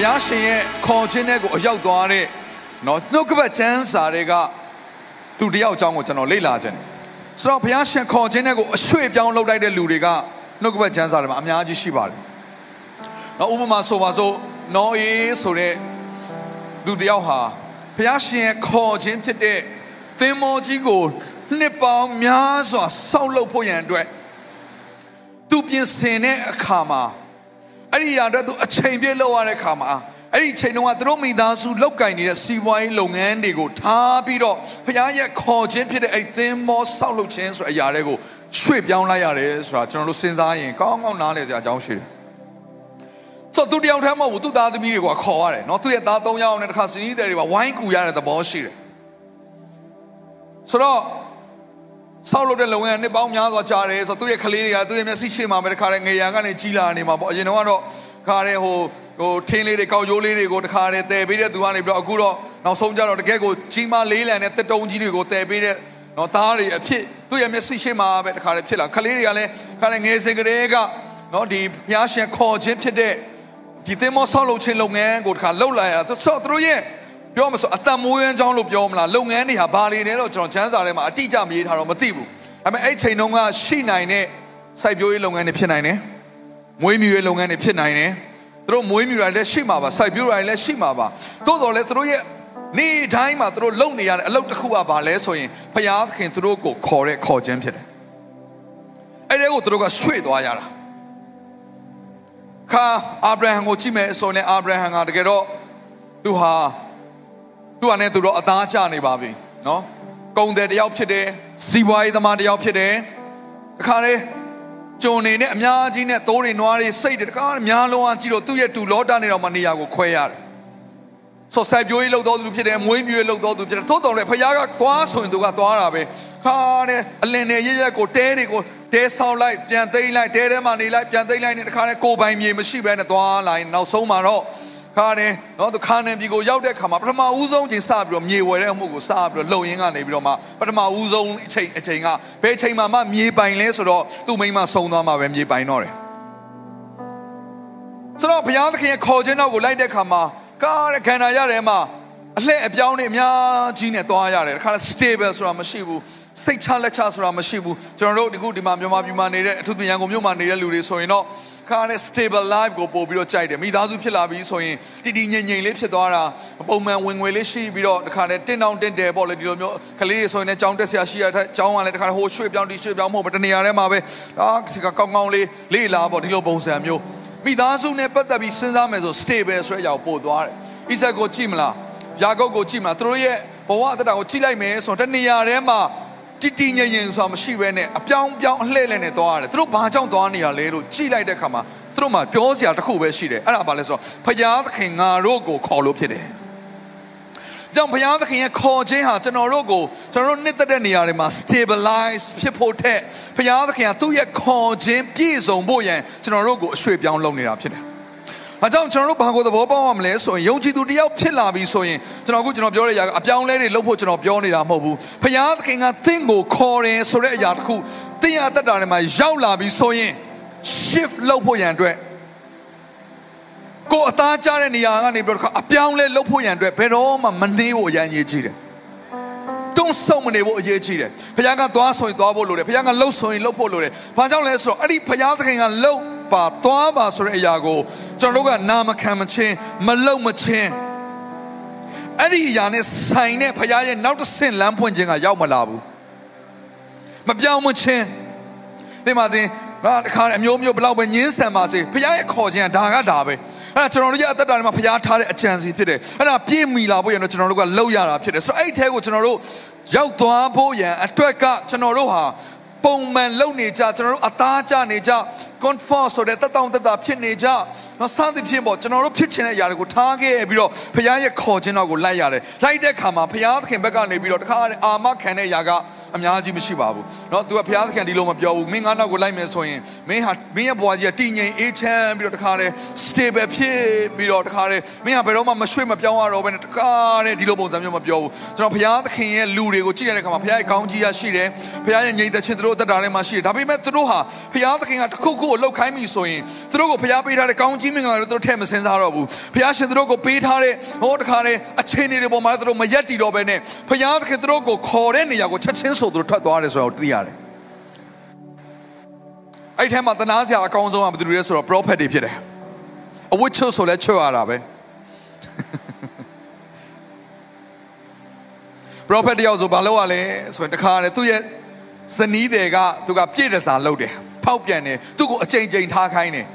ဘုရားရှင်ရဲ့ခေါ်ခြင်းတဲ့ကိုအရောက်သွားတဲ့နော်နှုတ်ကပတ်ချမ်းစာတွေကသူတယောက်အကြောင်းကိုကျွန်တော်လေ့လာခြင်းတယ်ဆိုတော့ဘုရားရှင်ခေါ်ခြင်းတဲ့ကိုအရွှေ့ပြောင်းလုပ်လိုက်တဲ့လူတွေကနှုတ်ကပတ်ချမ်းစာတွေမှာအများကြီးရှိပါတယ်နော်ဥပမာဆိုပါစို့နော်အေးဆိုတဲ့လူတယောက်ဟာဘုရားရှင်ရဲ့ခေါ်ခြင်းဖြစ်တဲ့သင်္ဘောကြီးကိုနှစ်ပေါင်းများစွာဆောက်လုပ်ဖို့ရန်အတွက်သူပြင်ဆင်တဲ့အခါမှာ အဲ့ဒီအရာတော့သူအချိန်ပြည့်လောက်ရတဲ့ခါမှာအဲ့ဒီအချိန်တုန်းကသူတို့မိသားစုလောက်ကင်နေတဲ့စီးပွားရေးလုပ်ငန်းတွေကိုထားပြီးတော့ဘုရားရဲ့ခေါ်ခြင်းဖြစ်တဲ့အဲ့ဒီသင်္ဘောဆောက်လုပ်ခြင်းဆိုတဲ့အရာတွေကိုရွှေ့ပြောင်းလိုက်ရတယ်ဆိုတာကျွန်တော်တို့စဉ်းစားရင်ကောင်းကောင်းနားလည်စရာအကြောင်းရှိတယ်။ဆိုတော့သူတယောက်တည်းမဟုတ်ဘူးသူ့သားသမီးတွေကခေါ်ရတယ်နော်သူ့ရဲ့သား၃ယောက်နဲ့တစ်ခါစီးတဲ့တွေကဝိုင်းကူရတဲ့သဘောရှိတယ်။ဆိုတော့ ဆောက်လုပ်တဲ့လုပ်ငန်းနှစ်ပေါင်းများစွာကြာတယ်ဆိုတော့သူ့ရဲ့ကလေးတွေကသူ့ရဲ့မျက်စိရှိမှပဲတခါတည်းငေရန်ကနေကြီးလာနေမှာပေါ့အရင်တော့ကတော့ခါတဲ့ဟိုဟိုထင်းလေးတွေကောက်ရိုးလေးတွေကိုတခါတည်းတည်ပေးတဲ့သူကနေပြီးတော့အခုတော့နောက်ဆုံးကြတော့တကယ်ကိုကြီးမားလေးလံတဲ့တက်တုံးကြီးတွေကိုတည်ပေးတဲ့နော်သားတွေအဖြစ်သူ့ရဲ့မျက်စိရှိမှပဲတခါတည်းဖြစ်လာကလေးတွေကလည်းခါတဲ့ငယ်စဉ်ကလေးကနော်ဒီဘုရားရှင်ခေါ်ခြင်းဖြစ်တဲ့ဒီသင်္ဘောဆောက်လုပ်ခြင်းလုပ်ငန်းကိုတခါလှုပ်လာရဆိုတော့သူတို့ရဲ့ ပြောမဆိုအတန်မိုးရမ်းချောင်းလို့ပြောမလားလုပ်ငန်းတွေဟာဘာတွေလဲတော့ကျွန်တော်ချမ်းစာထဲမှာအတိအကျမရေးထားတော့မသိဘူးဒါပေမဲ့အဲ့ချိန်တုန်းကရှိနိုင်တဲ့စိုက်ပျိုးရေးလုပ်ငန်းတွေဖြစ်နိုင်တယ်မွေးမြူရေးလုပ်ငန်းတွေဖြစ်နိုင်တယ်သူတို့မွေးမြူတာလည်းရှိမှာပါစိုက်ပျိုးတာလည်းရှိမှာပါတိုးတော်လည်းသူတို့ရဲ့နေ့တိုင်းမှာသူတို့လုပ်နေရတဲ့အလုပ်တစ်ခုကဘာလဲဆိုရင်ဖျားသခင်သူတို့ကိုခေါ်တဲ့ခေါ်ခြင်းဖြစ်တယ်အဲ့ဒီကိုသူတို့ကရွှေ့သွားရတာခါအာဗြဟံကိုကြည့်မယ်ဆိုရင်အာဗြဟံကတကယ်တော့သူဟာ သူကလည်းသူတော့အသားကျနေပါပြီနော်ကုံတယ်တယောက်ဖြစ်တယ်စီးပွားရေးသမားတယောက်ဖြစ်တယ်တခါလေကြုံနေနဲ့အများကြီးနဲ့သိုးတွေနွားတွေစိတ်တွေတခါများလုံးအားကြည့်တော့သူ့ရဲ့တူလောတာနေတော့မနေရာကိုခွဲရတယ်ဆိုစိုက်ပျိုးရေးလုပ်တော်သူဖြစ်တယ်မွေးမြူရေးလုပ်တော်သူဖြစ်တယ်သို့တော်လည်းဖခင်ကသွားဆိုရင်သူကသွားတာပဲခါတဲ့အလင်းနဲ့ရရက်ကိုတဲတွေကိုတဲဆောင်လိုက်ပြန်သိမ်းလိုက်တဲထဲမှာနေလိုက်ပြန်သိမ်းလိုက်နေတခါနဲ့ကိုပိုင်မြေမရှိဘဲနဲ့သွားလိုက်နောက်ဆုံးမှာတော့ ခါတယ်နော်သူခါနေပြီကိုရောက်တဲ့ခါမှာပထမဦးဆုံးချိန်စပြီးတော့မြေဝယ်တဲ့အမှုကိုစပြီးတော့လှုပ်ရင်းကနေပြီးတော့မှပထမဦးဆုံးအချိန်အချိန်ကဘယ်ချိန်မှမှမြေပိုင်လဲဆိုတော့သူ့မိန်းမဆုံးသွားမှပဲမြေပိုင်တော့တယ်ဆိုတော့ဘုရားသခင်ရဲ့ခေါ်ခြင်းတော့ကိုလိုက်တဲ့ခါမှာကားတဲ့ခန္ဓာရတယ်မှာအလှည့်အပြောင်းတွေအများကြီးနဲ့သွားရတယ်တခါ stable ဆိုတာမရှိဘူးစိတ်ချလက်ချဆိုတာမရှိဘူးကျွန်တော်တို့ဒီခုဒီမှာမြန်မာပြည်မှာနေတဲ့အထူးသဖြင့်ရန်ကုန်မြို့မှာနေတဲ့လူတွေဆိုရင်တော့ ခါနဲ့ stable life ကိုပို့ပြီးတော့ကြိုက်တယ်မိသားစုဖြစ်လာပြီးဆိုရင်တည်တည်ငြိမ်ငြိမ်လေးဖြစ်သွားတာပုံမှန်ဝင်ငွေလေးရှိပြီးတော့တခါနဲ့တင်းတောင်တင်းတယ်ပေါ့လေဒီလိုမျိုးကလေးတွေဆိုရင်လည်းကြောင်းတက်ဆရာရှိရတဲ့ကြောင်းကလည်းတခါဟိုရွှေ့ပြောင်းဒီရွှေ့ပြောင်းမဟုတ်ဘူးတနေရာထဲမှာပဲအာဒီကကောင်းကောင်းလေးလေးလာပေါ့ဒီလိုပုံစံမျိုးမိသားစုနဲ့ပတ်သက်ပြီးစဉ်းစားမယ်ဆို stable ဆိုတဲ့အရာကိုပို့သွားတယ်ဣဇက်ကိုကြည့်မလားယာကုပ်ကိုကြည့်မလားသူတို့ရဲ့ဘဝအတ္တကိုကြည့်လိုက်မယ်ဆိုတော့တနေရာထဲမှာ တည်တည်ငြိမ်ငြိမ်ဆိုတာမရှိဘဲနဲ့အပြောင်းပြောင်းအလှည့်လှည့်နဲ့သွားရတယ်သူတို့ဘာကြောင့်သွားနေရလဲလို့ကြည့်လိုက်တဲ့အခါမှာသူတို့မှာပြောစရာတစ်ခုပဲရှိတယ်အဲ့ဒါဘာလဲဆိုတော့ဖယားသခင်ငါတို့ကိုခေါ်လို့ဖြစ်တယ်ကြောင့်ဘုရားသခင်ရဲ့ခေါ်ခြင်းဟာကျွန်တော်တို့ကိုကျွန်တော်တို့နှစ်သက်တဲ့နေရာတွေမှာ stabilize ဖြစ်ဖို့ထက်ဘုရားသခင်ကသူ့ရဲ့ခေါ်ခြင်းပြည့်စုံဖို့ရန်ကျွန်တော်တို့ကိုအရွှေ့ပြောင်းလုပ်နေတာဖြစ်တယ်။ အကြောင်းကျွန်တော်တို့ဘာကိုသဘောပေါက်ရမလဲဆိုရင်ယုံကြည်သူတယောက်ဖြစ်လာပြီဆိုရင်ကျွန်တော်အခုကျွန်တော်ပြောတဲ့အရာကအပြောင်းလဲတွေလုပ်ဖို့ကျွန်တော်ပြောနေတာမဟုတ်ဘူး။ဘုရားသခင်ကသင်ကိုခေါ်တယ်ဆိုတဲ့အရာတစ်ခုသင်ရတတ်တာတွေမှာရောက်လာပြီဆိုရင် shift လုပ်ဖို့ရန်အတွက်ကိုအသားကျတဲ့နေရာကနေပြီးတော့အပြောင်းလဲလုပ်ဖို့ရန်အတွက်ဘယ်တော့မှမနှေးဖို့အရန်ရေးကြည့်တယ်။ တုံးဆုံးမနေဖို့အရေးကြီးတယ်။ဘုရားကသွားဆိုရင်သွားဖို့လိုတယ်။ဘုရားကလှုပ်ဆိုရင်လှုပ်ဖို့လိုတယ်။ဘာကြောင့်လဲဆိုတော့အဲ့ဒီဘုရားသခင်ကလှုပ်ပါသွားပါဆိုတဲ့အရာကိုကျွန်တော်တို့ကနာမခံမချင်းမလှုပ်မချင်းအဲ့ဒီအရာနဲ့ဆိုင်တဲ့ဘုရားရဲ့နောက်တစ်ဆင့်လမ်းဖွင့်ခြင်းကရောက်မလာဘူး။မပြောင်းမချင်းဒီမှာသင် ငါတခါအမျိုးမျိုးဘလောက်ပဲညင်းဆန်ပါစေဘုရားရဲ့ခေါ်ခြင်းကဒါကဒါပဲအဲ့ဒါကျွန်တော်တို့ရဲ့အသက်တာတွေမှာဘုရားထားတဲ့အကြံစီဖြစ်တယ်အဲ့ဒါပြည့်မီလာဖို့ရတော့ကျွန်တော်တို့ကလှုပ်ရတာဖြစ်တယ်ဆိုတော့အဲ့ဒီအဲကိုကျွန်တော်တို့ရောက်သွားဖို့ရန်အတွက်ကကျွန်တော်တို့ဟာပုံမှန်လုပ်နေကြကျွန်တော်တို့အသားကျနေကြ comfort ဆိုတဲ့တက်တောင့်တက်တာဖြစ်နေကြနော်စသဖြင့်ပေါ့ကျွန်တော်တို့ဖြစ်ချင်တဲ့အရာတွေကိုထားခဲ့ပြီးတော့ဖခင်ရဲ့ခေါ်ခြင်းတော်ကိုလိုက်ရတယ်လိုက်တဲ့အခါမှာဖခင်သခင်ဘက်ကနေပြီးတော့တခါအာမခံတဲ့အရာကအများကြီးမရှိပါဘူးเนาะ तू ကဘုရားသခင်ဒီလိုမပြောဘူးမင်းငါနောက်ကိုလိုက်မယ်ဆိုရင်မင်းဟာမင်းရဲ့ဘဝကြီးကတည်ငြိမ်အေးချမ်းပြီးတော့တခါတည်း stable ဖြစ်ပြီးတော့တခါတည်းမင်းဟာဘယ်တော့မှမရွှေ့မပြောင်းရတော့ဘဲနဲ့တခါတည်းဒီလိုပုံစံမျိုးမပြောဘူးကျွန်တော်ဘုရားသခင်ရဲ့လူတွေကိုကြည့်တဲ့အခါမှာဘုရားရဲ့ကောင်းကြီးရရှိတယ်ဘုရားရဲ့ငြိမ်သက်ခြင်းတို့အသက်တာထဲမှာရှိတယ်ဒါပေမဲ့သူတို့ဟာဘုရားသခင်ကတခုခု ကိုလှုပ်ခိုင်းပြီဆိုရင်သူတို့ကိုဘုရားပေးထားတဲ့ကောင်းကြီးမင်္ဂလာတွေသူတို့ထည့်မစင်စားတော့ဘူးဘုရားရှင်သူတို့ကိုပေးထားတဲ့ဟောတခါတည်းအခြေအနေတွေပေါ်မှာသူတို့မရက်တည်တော့ဘဲနဲ့ဘုရားသခင်သူတို့ကိုခေါ်တဲ့နေရာကိုချက်ချင်းဆိုသူတို့ထွက်သွားတယ်ဆိုတော့သိရတယ်အဲ့ထဲမှာတနာစရာအကောင်းဆုံးကဘယ်သူတွေလဲဆိုတော့ prophet တွေဖြစ်တယ်အဝတ်ချွတ်ဆိုလဲချွတ်ရတာပဲ prophet တယောက်ဆိုဘာလုပ်ရလဲဆိုရင်တခါလေသူ့ရဲ့ဇနီးတွေကသူကပြည့်တစားလုပ်တယ် ဖောက်ပြန်တယ်သူ့ကိုအချိန်ချိန်ထားခိုင်းတယ်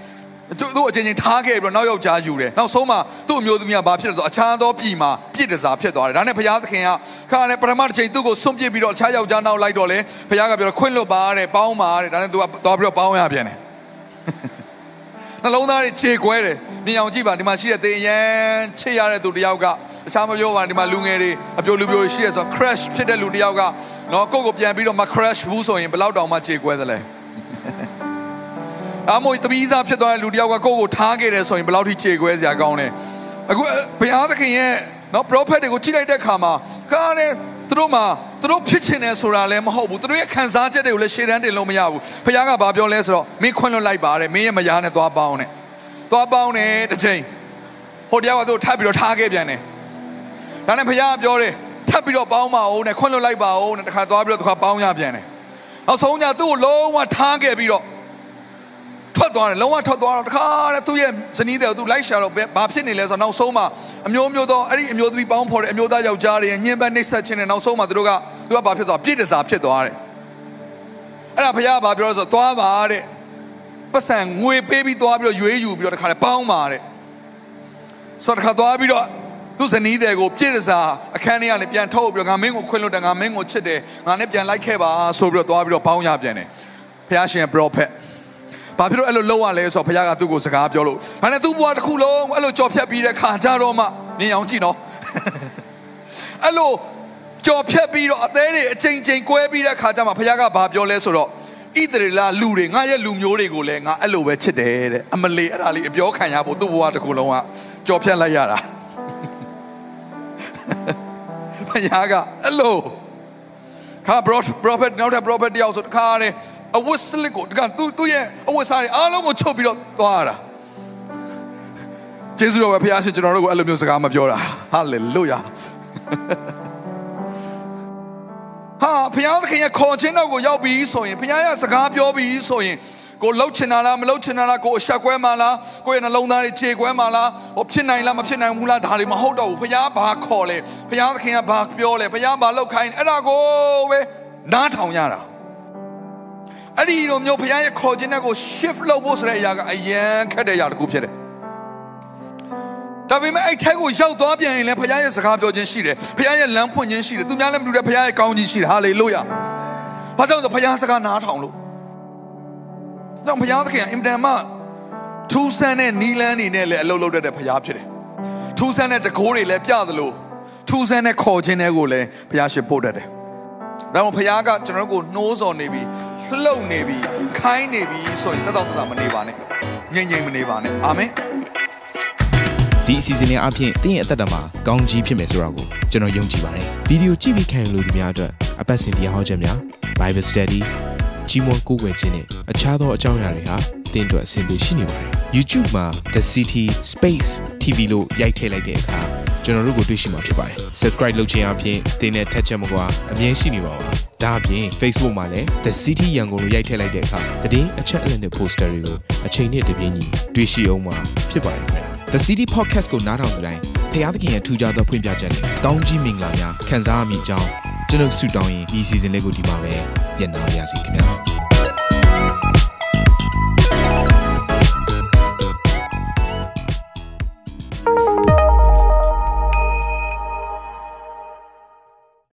သူတို့အချင်းချင်းထားခဲ့ပြီးတော့နောက်ယောက်ျားယူတယ်နောက်ဆုံးမှသူ့အမျိုးသမီးကဘာဖြစ်လဲဆိုအခြားသောပြည်မှာပြည့်တစားဖြစ်သွားတယ်ဒါနဲ့ဘုရားသခင်ကခါနဲ့ပထမတစ်ချိန်သူ့ကိုဆွန့်ပစ်ပြီးတော့အခြားယောက်ျားနောက်လိုက်တော့လေဘုရားကပြောခွင့်လွတ်ပါတဲ့ပေါင်းပါတဲ့ဒါနဲ့သူကသွားပြီးတော့ပေါင်းရပြန်တယ်နှလုံးသားတွေခြေကွဲတယ်မြင်အောင်ကြည့်ပါဒီမှာရှိတဲ့သေရန်ချစ်ရတဲ့သူတယောက်ကအခြားမပြောပါနဲ့ဒီမှာလူငယ်တွေအပြိုလူပြိုရှိရဆိုတော့ crash ဖြစ်တဲ့လူတယောက်ကနော်ကိုယ့်ကိုပြန်ပြီးတော့မ crash ဘူးဆိုရင်ဘယ်လောက်တောင်မှခြေကွဲသလဲ အမို့တပီးစားဖြစ်သွားတဲ့လူတယောက်ကကိုယ့်ကိုထားခဲ့တယ်ဆိုရင်ဘယ်လောက်ထိခြေကွဲစရာကောင်းလဲအခုဘုရားသခင်ရဲ့နော် prophet တွေကိုကြည့်လိုက်တဲ့အခါမှာကားနဲ့သူတို့မှာသူတို့ဖြစ်ချင်တယ်ဆိုတာလည်းမဟုတ်ဘူးသူတို့ရဲ့ခံစားချက်တွေကိုလည်းရှေ့တန်းတင်လို့မရဘူးဘုရားကဘာပြောလဲဆိုတော့မင်းခွင့်လွတ်လိုက်ပါတယ်မင်းရဲ့မယားနဲ့သွားပေါင်းတယ်သွားပေါင်းတယ်တစ်ချိန်ဟိုတယောက်ကသူ့ထပ်ပြီးတော့ထားခဲ့ပြန်တယ်ဒါနဲ့ဘုရားကပြောတယ်ထပ်ပြီးတော့ပေါင်းပါဦးနဲ့ခွင့်လွတ်လိုက်ပါဦးနဲ့တခါသွားပြီးတော့တခါပေါင်းရပြန်တယ်နောက်ဆုံးညသူ့ကိုလုံးဝထားခဲ့ပြီးတော့ ထွက်သွားတယ်လုံးဝထွက်သွားတော့တခါတည်းသူ့ရဲ့ဇနီးတဲ့သူလိုက်ရှာတော့ဘာဖြစ်နေလဲဆိုတော့နောက်ဆုံးမှအမျိုးမျိုးသောအဲ့ဒီအမျိုးသမီးပေါင်းဖော်တဲ့အမျိုးသားယောက်ျားတွေညှဉ်းပန်းနှိပ်စက်ခြင်းနဲ့နောက်ဆုံးမှသူတို့ကသူကဘာဖြစ်သွားပြည့်တစားဖြစ်သွားတယ်အဲ့ဒါဘုရားဘာပြောလဲဆိုတော့သွားပါတဲ့ပတ်စံငွေပေးပြီးသွားပြီးတော့ရွေးယူပြီးတော့တခါတည်းပေါင်းပါတဲ့ဆိုတော့တခါသွားပြီးတော့သူဇနီးတဲ့ကိုပြည့်တစားအခန်းထဲကနေပြန်ထုတ်ပြီးတော့ငါမင်းကိုခွင့်လွတ်တယ်ငါမင်းကိုချစ်တယ်ငါနဲ့ပြန်လိုက်ခဲ့ပါဆိုပြီးတော့သွားပြီးတော့ပေါင်းရပြန်တယ်ဘုရားရှင် prophet ဘာဖြစ်လို့အဲ့လိုလုပ်ရလဲဆိုတော့ဘုရားကသူ့ကိုစကားပြောလို့ဒါနဲ့သူ့ဘဝတစ်ခုလုံးအဲ့လိုကြော်ဖြတ်ပြီးတဲ့ခါကြတော့မှမြင်အောင်ကြည့်နော်အဲ့လိုကြော်ဖြတ်ပြီးတော့အသေးတွေအချိန်ချင်းကွဲပြီးတဲ့ခါကျမှဘုရားကဘာပြောလဲဆိုတော့ဣသရေလလူတွေငါရဲ့လူမျိုးတွေကိုလည်းငါအဲ့လိုပဲချစ်တယ်တဲ့အမလီအဲ့ဒါလေးအပြောခံရဖို့သူ့ဘဝတစ်ခုလုံးကကြော်ဖြတ်လိုက်ရတာဘုရားကအဲ့လိုခါ prophet နောက်တဲ့ prophet တယောက်ဆိုတခါတည်း အဝတ်စလစ်ကိုတကသူသူ့ရဲ့အဝတ်စားတွေအားလုံးကိုချုပ်ပြီးတော့သွားတာကျေးဇူးတော်ပဲဖခင်ရှင်ကျွန်တော်တို့ကိုအဲ့လိုမျိုးစကားမပြောတာဟာလေလုယာဟာဖခင်သခင်ရဲ့ခေါ်ခြင်းတော့ကိုရောက်ပြီဆိုရင်ဖခင်ရဲ့စကားပြောပြီဆိုရင်ကိုလှုပ်ချင်တာလားမလှုပ်ချင်တာလားကိုအဆက်ကွဲမှလားကိုရဲ့နှလုံးသားတွေခြေကွဲမှလားဟိုဖြစ်နိုင်လားမဖြစ်နိုင်ဘူးလားဒါတွေမဟုတ်တော့ဘူးဖခင်ဘာခေါ်လဲဖခင်သခင်ကဘာပြောလဲဖခင်ဘာလှုပ်ခိုင်းအဲ့ဒါကိုပဲနားထောင်ရတာ အဲ့ဒီလိုမျိုးဘုရားရဲ့ခေါ်ခြင်းတဲ့ကို shift လုပ်ဖို့ဆိုတဲ့အရာကအရန်ခက်တဲ့အရာတစ်ခုဖြစ်တယ်ဒါပေမဲ့အဲ့ထက်ကိုရောက်သွားပြန်ရင်လည်းဘုရားရဲ့စကားပြောခြင်းရှိတယ်ဘုရားရဲ့လမ်းဖွင့်ခြင်းရှိတယ်သူများလည်းမတူတဲ့ဘုရားရဲ့ကောင်းကြီးရှိတယ်ဟာလေလုယာဘာကြောင့်လဲဘုရားစကားနားထောင်လို့တော့ဘုရားသခင်ကအင်တန်မှထူးဆန်းတဲ့နီလန်းနေနဲ့လည်းအလုပ်လုပ်တတ်တဲ့ဘုရားဖြစ်တယ်ထူးဆန်းတဲ့တကိုးတွေလည်းပြသလိုထူးဆန်းတဲ့ခေါ်ခြင်းတွေကိုလည်းဘုရားရှင်ပို့တတ်တယ်ဒါမှမဟုတ်ဘုရားကကျွန်တော်တို့ကိုနှိုးဆော်နေပြီး လှုပ်နေပြီခိုင်းနေပြီဆိုရင်တက်တော့တက်တာမနေပါနဲ့ငြိမ်ငြိမ်မနေပါနဲ့အာမင်ဒီအစီအစဉ်လေးအပြင်တင်းရဲ့အသက်တာမှာကောင်းကြီးဖြစ်မယ်ဆိုတာကိုကျွန်တော်ယုံကြည်ပါတယ်ဗီဒီယိုကြည့်ပြီးခံယူလို့ဒီများအတွက်အပတ်စဉ်တရားဟောခြင်းများ Bible Study ကြီးမွန်ကိုးကွယ်ခြင်းနဲ့အခြားသောအကြောင်းအရာတွေဟာတင်းအတွက်အဆင်ပြေရှိနေပါတယ် YouTube မှာ The City Space TV လို့ရိုက်ထည့်လိုက်တဲ့အခါကျွန်တော်တို့ကိုတွေ့ရှိမှာဖြစ်ပါတယ် Subscribe လုပ်ခြင်းအပြင်တင်းနဲ့ထက်ချက်မကွာအမြင်ရှိနေပါပါ ဒါအပြင် Facebook မှာလည်း The City ရန်ကုန်လို့ရိုက်ထည့်လိုက်တဲ့အခါတည်င်းအချက်အလက်နဲ့ poster တွေကိုအချိန်နဲ့တပြေးညီတွေ့ရှိအောင်မှာဖြစ်ပါတယ်ခင်ဗျာ The City Podcast ကိုနားထောင်ကြတိုင်းဖခင်သခင်ရဲ့ထူကြသောဖွင့်ပြချက်နဲ့ကောင်းကြီးမင်္ဂလာများခံစားမိကြောင်းကျွန်ုပ်ဆုတောင်းရင်ဒီ season လေးကိုဒီမှာပဲညံ့နာပါရစေခင်ဗျာ